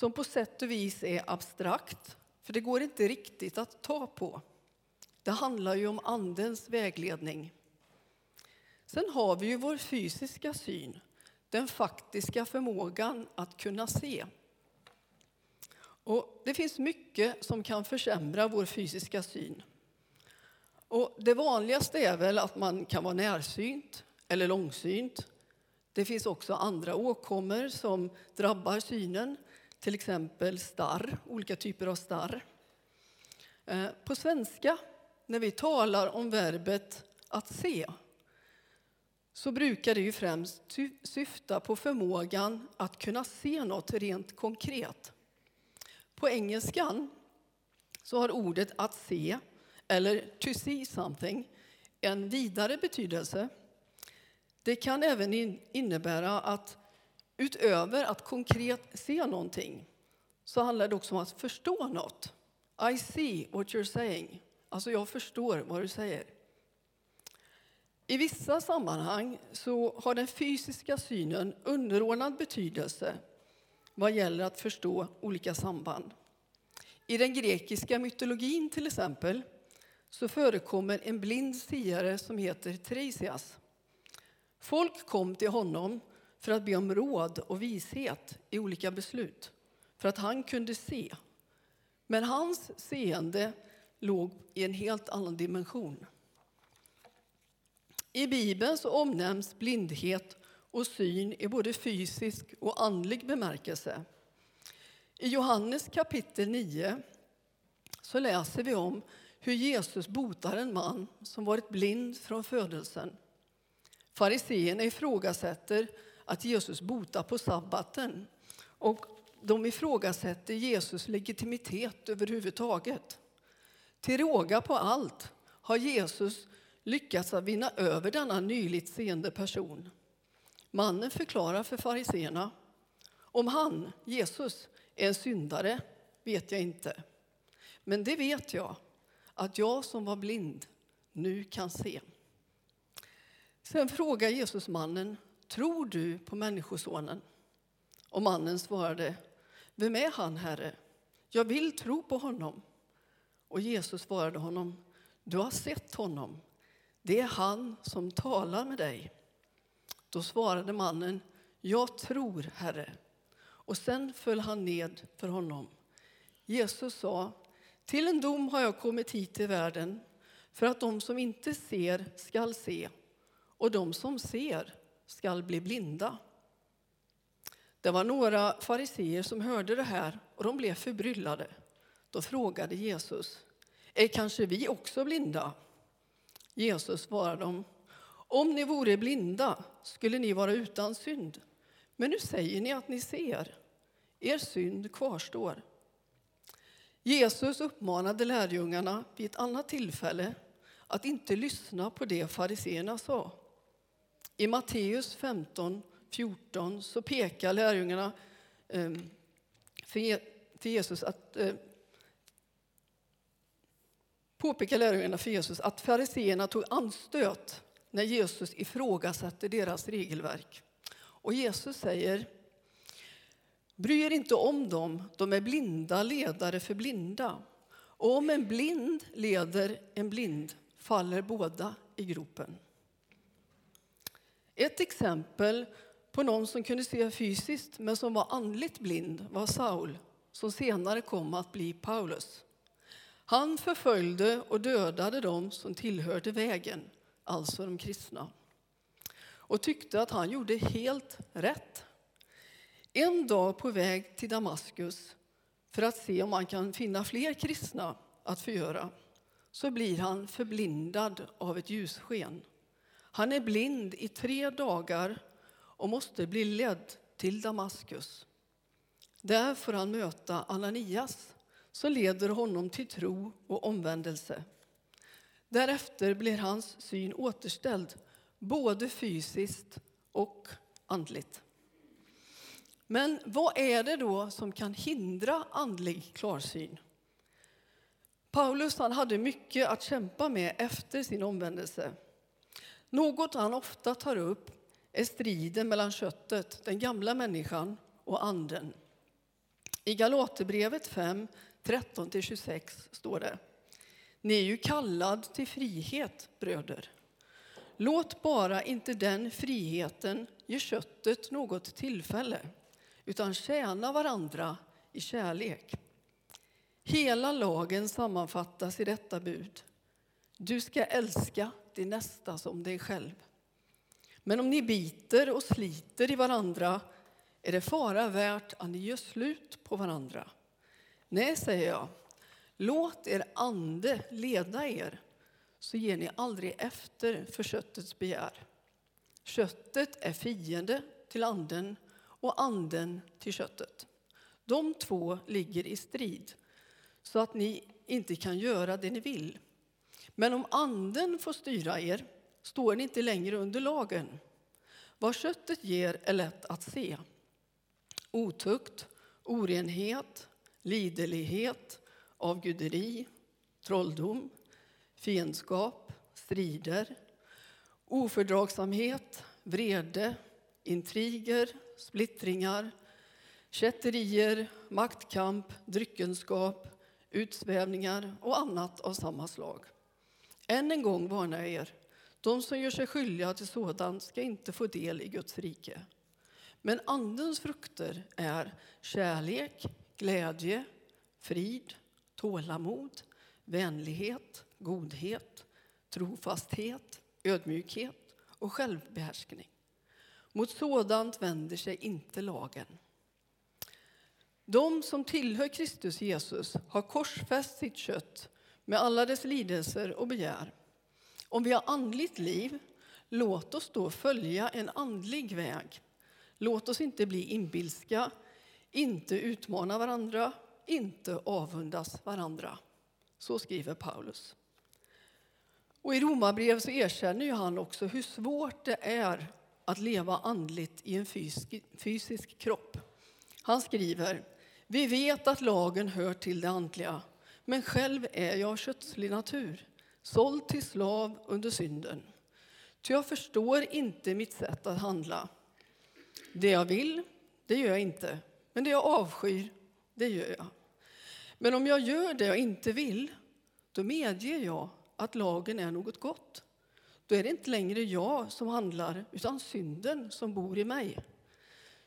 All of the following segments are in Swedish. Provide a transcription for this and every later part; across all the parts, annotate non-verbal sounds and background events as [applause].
som på sätt och vis är abstrakt, för det går inte riktigt att ta på. Det handlar ju om Andens vägledning. Sen har vi ju vår fysiska syn, den faktiska förmågan att kunna se. Och det finns mycket som kan försämra vår fysiska syn. Och det vanligaste är väl att man kan vara närsynt eller långsynt. Det finns också andra åkommor som drabbar synen, till exempel starr, olika typer av starr. Eh, på svenska, när vi talar om verbet att se så brukar det ju främst syfta på förmågan att kunna se något rent konkret. På engelskan så har ordet att se, eller to see something, en vidare betydelse. Det kan även innebära att utöver att konkret se någonting så handlar det också om att förstå något. I see what you're saying. Alltså, jag förstår vad du säger. I vissa sammanhang så har den fysiska synen underordnad betydelse vad gäller att förstå olika samband. I den grekiska mytologin till exempel så förekommer en blind siare som heter Teresias. Folk kom till honom för att be om råd och vishet i olika beslut, för att han kunde se. Men hans seende låg i en helt annan dimension. I Bibeln så omnämns blindhet och syn i både fysisk och andlig bemärkelse. I Johannes kapitel 9 så läser vi om hur Jesus botar en man som varit blind från födelsen. Fariseerna ifrågasätter att Jesus botar på sabbaten och de ifrågasätter Jesus legitimitet överhuvudtaget. Till råga på allt har Jesus lyckats att vinna över denna nyligt seende person. Mannen förklarar för fariseerna. Om han, Jesus, är en syndare vet jag inte. Men det vet jag, att jag som var blind nu kan se. Sen frågar Jesus mannen, tror du på Människosonen? Och mannen svarade, vem är han, Herre? Jag vill tro på honom. Och Jesus svarade honom, du har sett honom. Det är han som talar med dig. Då svarade mannen, jag tror, Herre. Och sen föll han ned för honom. Jesus sa, till en dom har jag kommit hit till världen för att de som inte ser skall se och de som ser skall bli blinda. Det var några fariseer som hörde det här och de blev förbryllade. Då frågade Jesus, är kanske vi också blinda? Jesus svarade dem, om ni vore blinda skulle ni vara utan synd. Men nu säger ni att ni ser. Er synd kvarstår. Jesus uppmanade lärjungarna vid ett annat tillfälle att inte lyssna på det fariseerna sa. I Matteus 15, 14 så pekar lärjungarna ehm, för Jesus att eh, påpekar lärjungarna för Jesus att fariseerna tog anstöt när Jesus ifrågasatte deras regelverk. Och Jesus säger Bry er inte om dem, de är blinda ledare för blinda. Och om en blind leder en blind faller båda i gropen. Ett exempel på någon som kunde se fysiskt men som var andligt blind var Saul, som senare kom att bli Paulus. Han förföljde och dödade dem som tillhörde vägen, alltså de kristna och tyckte att han gjorde helt rätt. En dag på väg till Damaskus för att se om han kan finna fler kristna att förgöra så blir han förblindad av ett ljussken. Han är blind i tre dagar och måste bli ledd till Damaskus. Där får han möta Ananias som leder honom till tro och omvändelse. Därefter blir hans syn återställd, både fysiskt och andligt. Men vad är det då som kan hindra andlig klarsyn? Paulus han hade mycket att kämpa med efter sin omvändelse. Något han ofta tar upp är striden mellan köttet, den gamla människan, och anden. I Galaterbrevet 5, 13-26 står det Ni är ju kallad till frihet, bröder. Låt bara inte den friheten ge köttet något tillfälle utan tjäna varandra i kärlek. Hela lagen sammanfattas i detta bud. Du ska älska din nästa som dig själv. Men om ni biter och sliter i varandra är det fara värt att ni gör slut på varandra. Nej, säger jag, låt er ande leda er så ger ni aldrig efter för köttets begär. Köttet är fiende till anden och anden till köttet. De två ligger i strid så att ni inte kan göra det ni vill. Men om anden får styra er står ni inte längre under lagen. Vad köttet ger är lätt att se. Otukt, orenhet, liderlighet, avguderi, trolldom, fiendskap, strider, ofördragsamhet, vrede, intriger, splittringar, kätterier, maktkamp, dryckenskap, utsvävningar och annat av samma slag. Än en gång varnar jag er. De som gör sig skyldiga till sådant ska inte få del i Guds rike. Men Andens frukter är kärlek, glädje, frid, tålamod, vänlighet, godhet, trofasthet, ödmjukhet och självbehärskning. Mot sådant vänder sig inte lagen. De som tillhör Kristus Jesus har korsfäst sitt kött med alla dess lidelser och begär. Om vi har andligt liv, låt oss då följa en andlig väg. Låt oss inte bli inbilska, inte utmana varandra, inte avundas varandra. Så skriver Paulus. Och I Romarbrevet så erkänner han också hur svårt det är att leva andligt i en fysisk, fysisk kropp. Han skriver vi vet att lagen hör till det andliga, men själv är jag kötslig natur, såld till slav under synden. Ty jag förstår inte mitt sätt att handla. Det jag vill, det gör jag inte, men det jag avskyr, det gör jag. Men om jag gör det jag inte vill, då medger jag att lagen är något gott. Då är det inte längre jag som handlar, utan synden som bor i mig.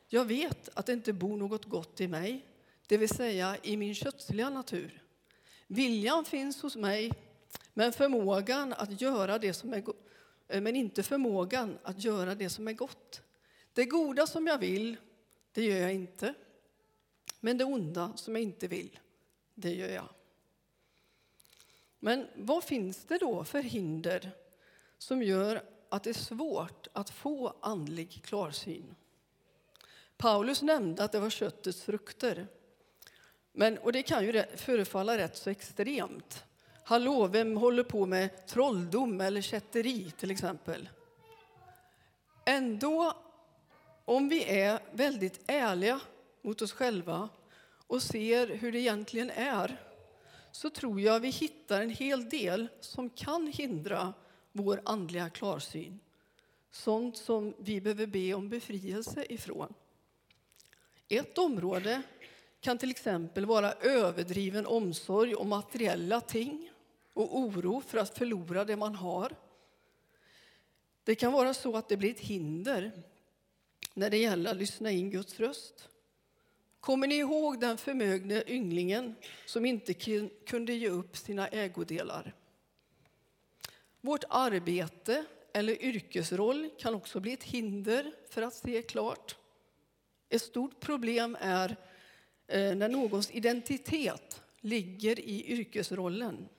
Jag vet att det inte bor något gott i mig, det vill säga i min kötsliga natur. Viljan finns hos mig, men förmågan att göra det som är eh, men inte förmågan att göra det som är gott. Det goda som jag vill, det gör jag inte. Men det onda som jag inte vill, det gör jag. Men vad finns det då för hinder som gör att det är svårt att få andlig klarsyn? Paulus nämnde att det var köttets frukter. Men, och det kan ju förefalla rätt så extremt. Hallå, vem håller på med trolldom eller kätteri till exempel? Ändå, om vi är väldigt ärliga mot oss själva och ser hur det egentligen är så tror jag vi hittar en hel del som kan hindra vår andliga klarsyn. Sånt som vi behöver be om befrielse ifrån. Ett område kan till exempel vara överdriven omsorg om materiella ting och oro för att förlora det man har. Det kan vara så att det blir ett hinder när det gäller att lyssna in Guds röst. Kommer ni ihåg den förmögne ynglingen som inte kunde ge upp sina ägodelar? Vårt arbete eller yrkesroll kan också bli ett hinder för att se klart. Ett stort problem är Eh, när någons identitet ligger i yrkesrollen.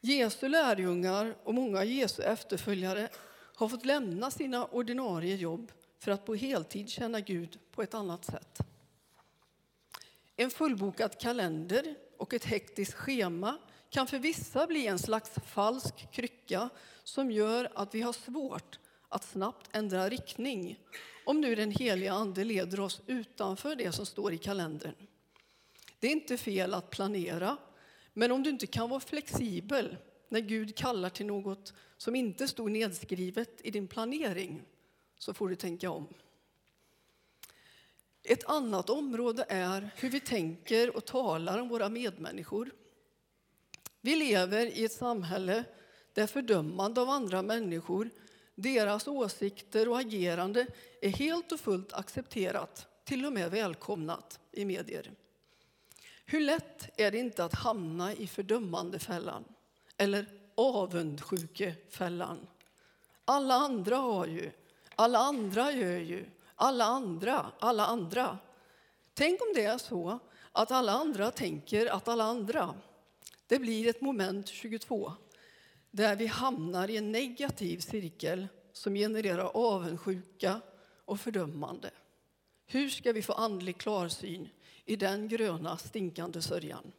Jesu lärjungar och många Jesu efterföljare har fått lämna sina ordinarie jobb för att på heltid känna Gud på ett annat sätt. En fullbokad kalender och ett hektiskt schema kan för vissa bli en slags falsk krycka som gör att vi har svårt att snabbt ändra riktning om nu den heliga Ande leder oss utanför det som står i kalendern. Det är inte fel att planera, men om du inte kan vara flexibel när Gud kallar till något som inte stod nedskrivet i din planering så får du tänka om. Ett annat område är hur vi tänker och talar om våra medmänniskor. Vi lever i ett samhälle där fördömande av andra människor, deras åsikter och agerande är helt och fullt accepterat, till och med välkomnat i medier. Hur lätt är det inte att hamna i fördömandefällan eller avundsjukefällan? Alla andra har ju, alla andra gör ju, alla andra, alla andra. Tänk om det är så att alla andra tänker att alla andra. Det blir ett moment 22 där vi hamnar i en negativ cirkel som genererar avundsjuka och fördömande. Hur ska vi få andlig klarsyn i den gröna stinkande sörjan?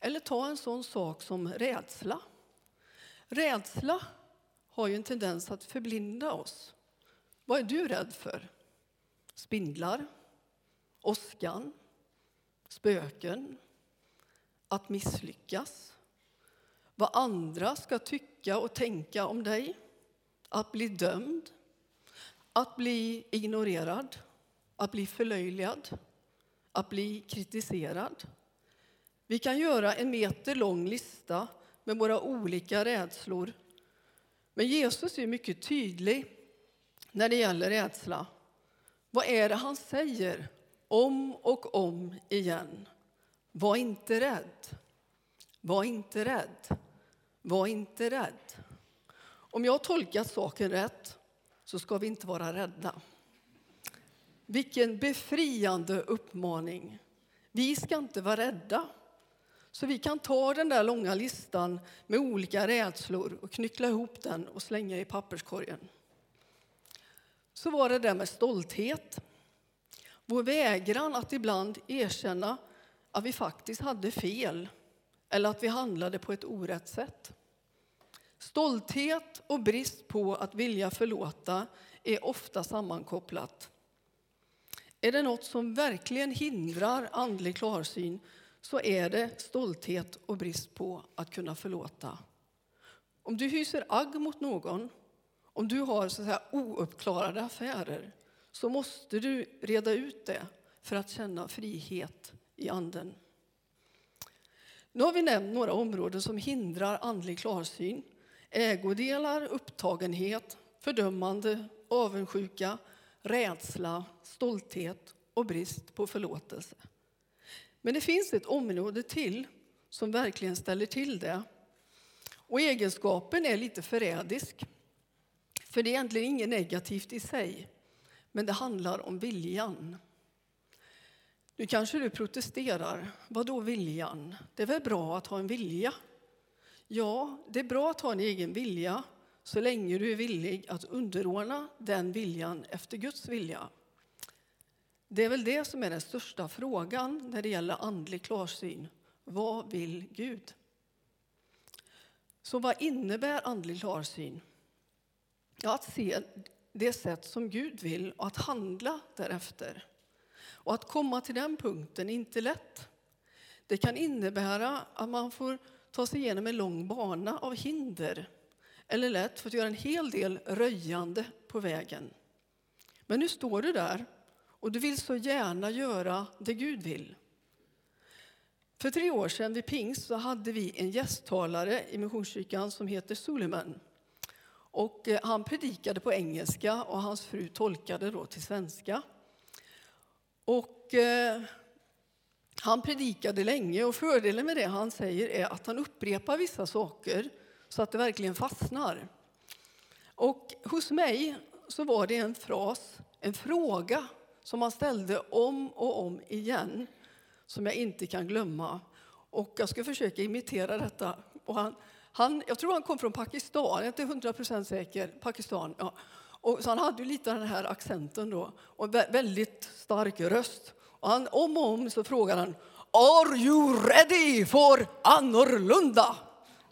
Eller ta en sån sak som rädsla. Rädsla har ju en tendens att förblinda oss. Vad är du rädd för? Spindlar? Åskan? Spöken? Att misslyckas? Vad andra ska tycka och tänka om dig? Att bli dömd? Att bli ignorerad? Att bli förlöjligad? Att bli kritiserad? Vi kan göra en meter lång lista med våra olika rädslor. Men Jesus är mycket tydlig när det gäller rädsla. Vad är det han säger om och om igen? Var inte rädd. Var inte rädd. Var inte rädd. Om jag har tolkat saken rätt så ska vi inte vara rädda. Vilken befriande uppmaning. Vi ska inte vara rädda. Så vi kan ta den där långa listan med olika rädslor och knyckla ihop den och slänga i papperskorgen så var det där med stolthet. Vår vägran att ibland erkänna att vi faktiskt hade fel eller att vi handlade på ett orätt sätt. Stolthet och brist på att vilja förlåta är ofta sammankopplat. Är det något som verkligen hindrar andlig klarsyn så är det stolthet och brist på att kunna förlåta. Om du hyser agg mot någon om du har så att säga, ouppklarade affärer så måste du reda ut det för att känna frihet i anden. Nu har vi nämnt några områden som hindrar andlig klarsyn. Ägodelar, upptagenhet, fördömande, avundsjuka, rädsla, stolthet och brist på förlåtelse. Men det finns ett område till som verkligen ställer till det. Och egenskapen är lite förrädisk. För det är egentligen inget negativt i sig, men det handlar om viljan. Nu kanske du protesterar. Vad då viljan? Det är väl bra att ha en vilja? Ja, det är bra att ha en egen vilja så länge du är villig att underordna den viljan efter Guds vilja. Det är väl det som är den största frågan när det gäller andlig klarsyn. Vad vill Gud? Så vad innebär andlig klarsyn? Ja, att se det sätt som Gud vill och att handla därefter. Och att komma till den punkten är inte lätt. Det kan innebära att man får ta sig igenom en lång bana av hinder eller lätt fått göra en hel del röjande på vägen. Men nu står du där och du vill så gärna göra det Gud vill. För tre år sedan vid pingst så hade vi en gästtalare i Missionskyrkan som heter Suleiman. Och eh, han predikade på engelska och hans fru tolkade då till svenska. Och eh, han predikade länge och fördelen med det han säger är att han upprepar vissa saker så att det verkligen fastnar. Och hos mig så var det en fras, en fråga som han ställde om och om igen som jag inte kan glömma. Och jag ska försöka imitera detta. Och han, han, jag tror han kom från Pakistan, jag är inte hundra procent säker. Pakistan, ja. Och, så han hade ju lite den här accenten då, och väldigt stark röst. Och han, om och om så frågade han Are you ready for annorlunda?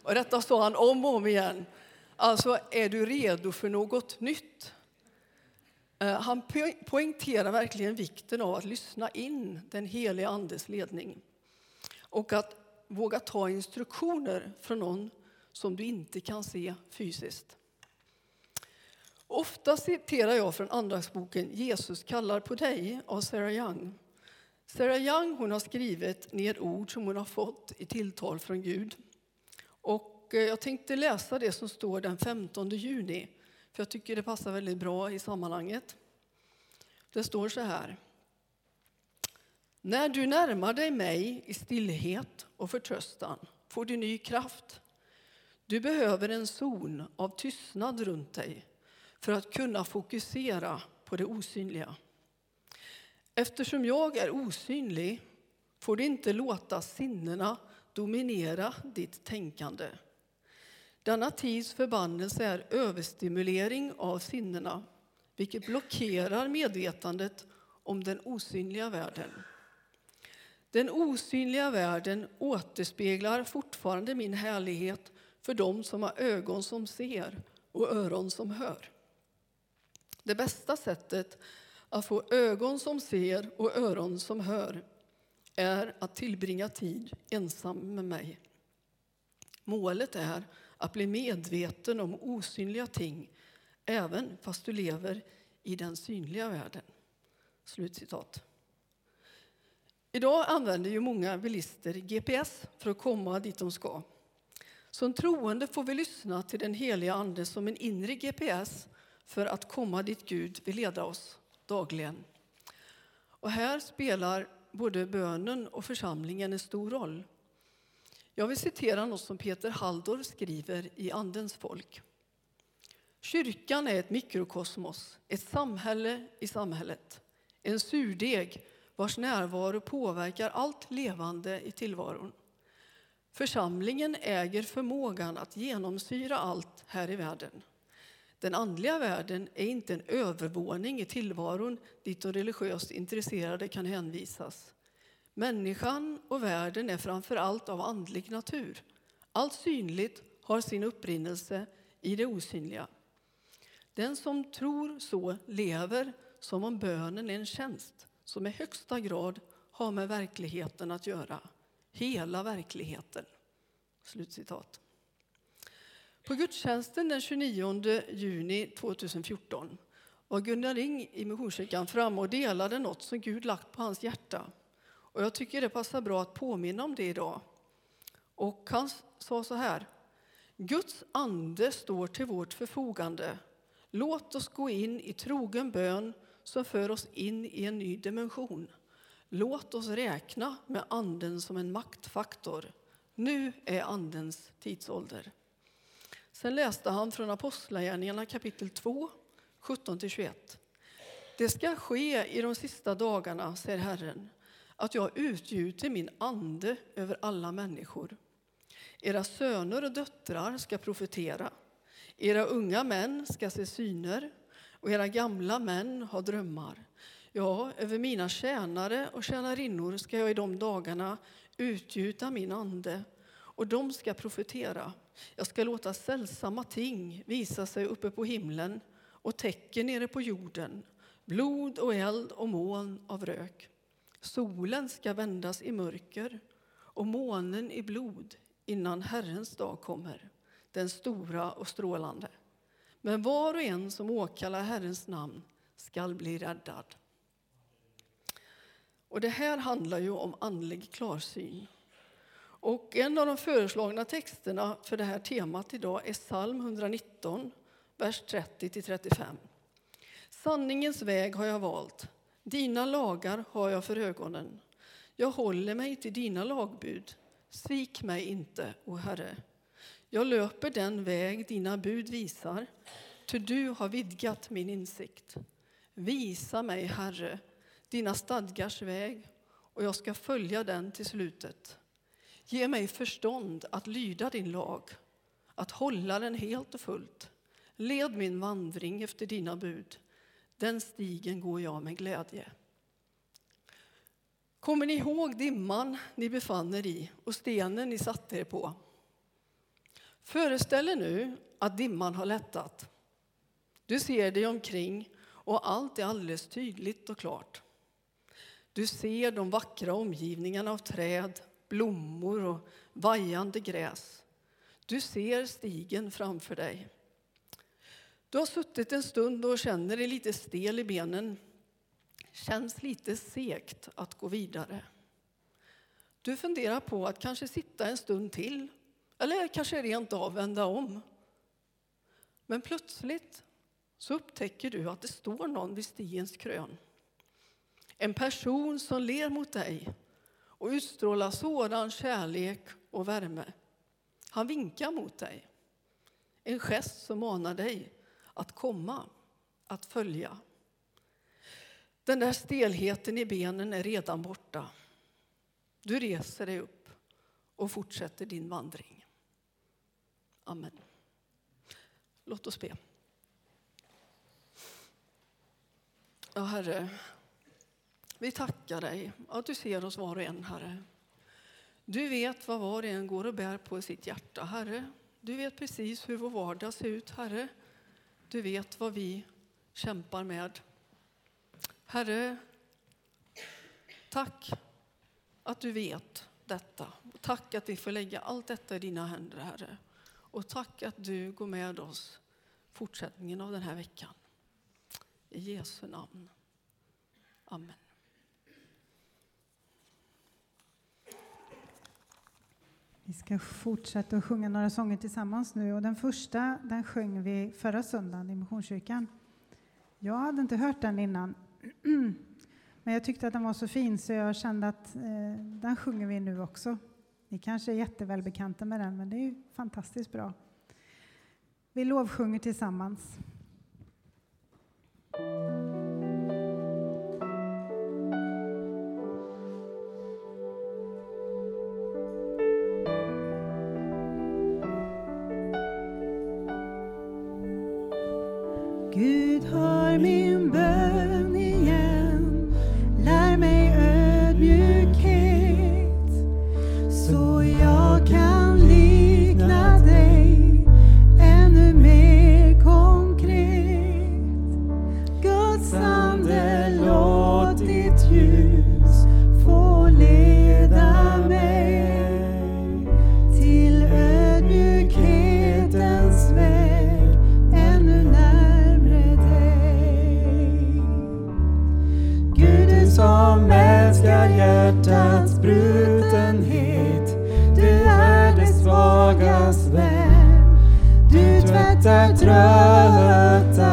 Och detta sa han om och om igen. Alltså, är du redo för något nytt? Eh, han poängterar verkligen vikten av att lyssna in den heliga Andes ledning och att våga ta instruktioner från någon som du inte kan se fysiskt. Ofta citerar jag från andaktsboken Jesus kallar på dig av Sarah Young. Sarah Young hon har skrivit ner ord som hon har fått i tilltal från Gud. Och eh, jag tänkte läsa det som står den 15 juni, för jag tycker det passar väldigt bra i sammanhanget. Det står så här. När du närmar dig mig i stillhet och förtröstan får du ny kraft. Du behöver en zon av tystnad runt dig för att kunna fokusera på det osynliga. Eftersom jag är osynlig får du inte låta sinnena dominera ditt tänkande. Denna tids förbannelse är överstimulering av sinnena vilket blockerar medvetandet om den osynliga världen. Den osynliga världen återspeglar fortfarande min härlighet för dem som har ögon som ser och öron som hör. Det bästa sättet att få ögon som ser och öron som hör är att tillbringa tid ensam med mig. Målet är att bli medveten om osynliga ting även fast du lever i den synliga världen. Slutcitat. Idag använder ju många bilister GPS för att komma dit de ska. Som troende får vi lyssna till den heliga Ande som en inre GPS för att komma dit Gud vill leda oss dagligen. Och här spelar både bönen och församlingen en stor roll. Jag vill citera något som Peter Halldorf skriver i Andens folk. Kyrkan är ett mikrokosmos, ett samhälle i samhället. En surdeg vars närvaro påverkar allt levande i tillvaron. Församlingen äger förmågan att genomsyra allt här i världen. Den andliga världen är inte en övervåning i tillvaron dit de religiöst intresserade kan hänvisas. Människan och världen är framför allt av andlig natur. Allt synligt har sin upprinnelse i det osynliga. Den som tror så lever som om bönen är en tjänst som i högsta grad har med verkligheten att göra. Hela verkligheten. Slutcitat. På gudstjänsten den 29 juni 2014 var Gunnar Ring i Missionskyrkan framme och delade något som Gud lagt på hans hjärta. Och jag tycker det passar bra att påminna om det idag. Och han sa så här. Guds ande står till vårt förfogande. Låt oss gå in i trogen bön som för oss in i en ny dimension. Låt oss räkna med anden som en maktfaktor. Nu är andens tidsålder. Sen läste han från Apostlagärningarna kapitel 2, 17-21. Det ska ske i de sista dagarna, säger Herren, att jag utgjuter min ande över alla människor. Era söner och döttrar ska profetera. Era unga män ska se syner och era gamla män ha drömmar. Ja, över mina tjänare och tjänarinnor ska jag i de dagarna utgjuta min ande och de ska profetera. Jag ska låta sällsamma ting visa sig uppe på himlen och tecken nere på jorden, blod och eld och moln av rök. Solen ska vändas i mörker och månen i blod innan Herrens dag kommer, den stora och strålande. Men var och en som åkallar Herrens namn skall bli räddad. Och det här handlar ju om andlig klarsyn. Och en av de föreslagna texterna för det här temat idag är psalm 119, vers 30-35. Sanningens väg har jag valt, dina lagar har jag för ögonen. Jag håller mig till dina lagbud. Svik mig inte, o Herre. Jag löper den väg dina bud visar, ty du har vidgat min insikt. Visa mig, Herre, dina stadgars väg och jag ska följa den till slutet. Ge mig förstånd att lyda din lag, att hålla den helt och fullt. Led min vandring efter dina bud. Den stigen går jag med glädje. Kommer ni ihåg dimman ni befann er i och stenen ni satte er på? Föreställ er nu att dimman har lättat. Du ser dig omkring och allt är alldeles tydligt och klart. Du ser de vackra omgivningarna av träd, blommor och vajande gräs. Du ser stigen framför dig. Du har suttit en stund och känner dig lite stel i benen. Känns lite segt att gå vidare. Du funderar på att kanske sitta en stund till eller kanske rent av vända om. Men plötsligt så upptäcker du att det står någon vid stigens krön. En person som ler mot dig och utstrålar sådan kärlek och värme. Han vinkar mot dig. En gest som manar dig att komma, att följa. Den där stelheten i benen är redan borta. Du reser dig upp och fortsätter din vandring. Amen. Låt oss be. Ja, Herre, vi tackar dig att du ser oss var och en, Herre. Du vet vad var och en går och bär på i sitt hjärta, Herre. Du vet precis hur vår vardag ser ut, Herre. Du vet vad vi kämpar med. Herre, tack att du vet detta. Tack att vi får lägga allt detta i dina händer, Herre. Och tack att du går med oss fortsättningen av den här veckan. I Jesu namn. Amen. Vi ska fortsätta att sjunga några sånger tillsammans nu. Och den första den sjöng vi förra söndagen i Missionskyrkan. Jag hade inte hört den innan. [clears throat] Men jag tyckte att den var så fin så jag kände att eh, den sjunger vi nu också. Ni kanske är jättevälbekanta med den, men det är fantastiskt bra. Vi lovsjunger tillsammans.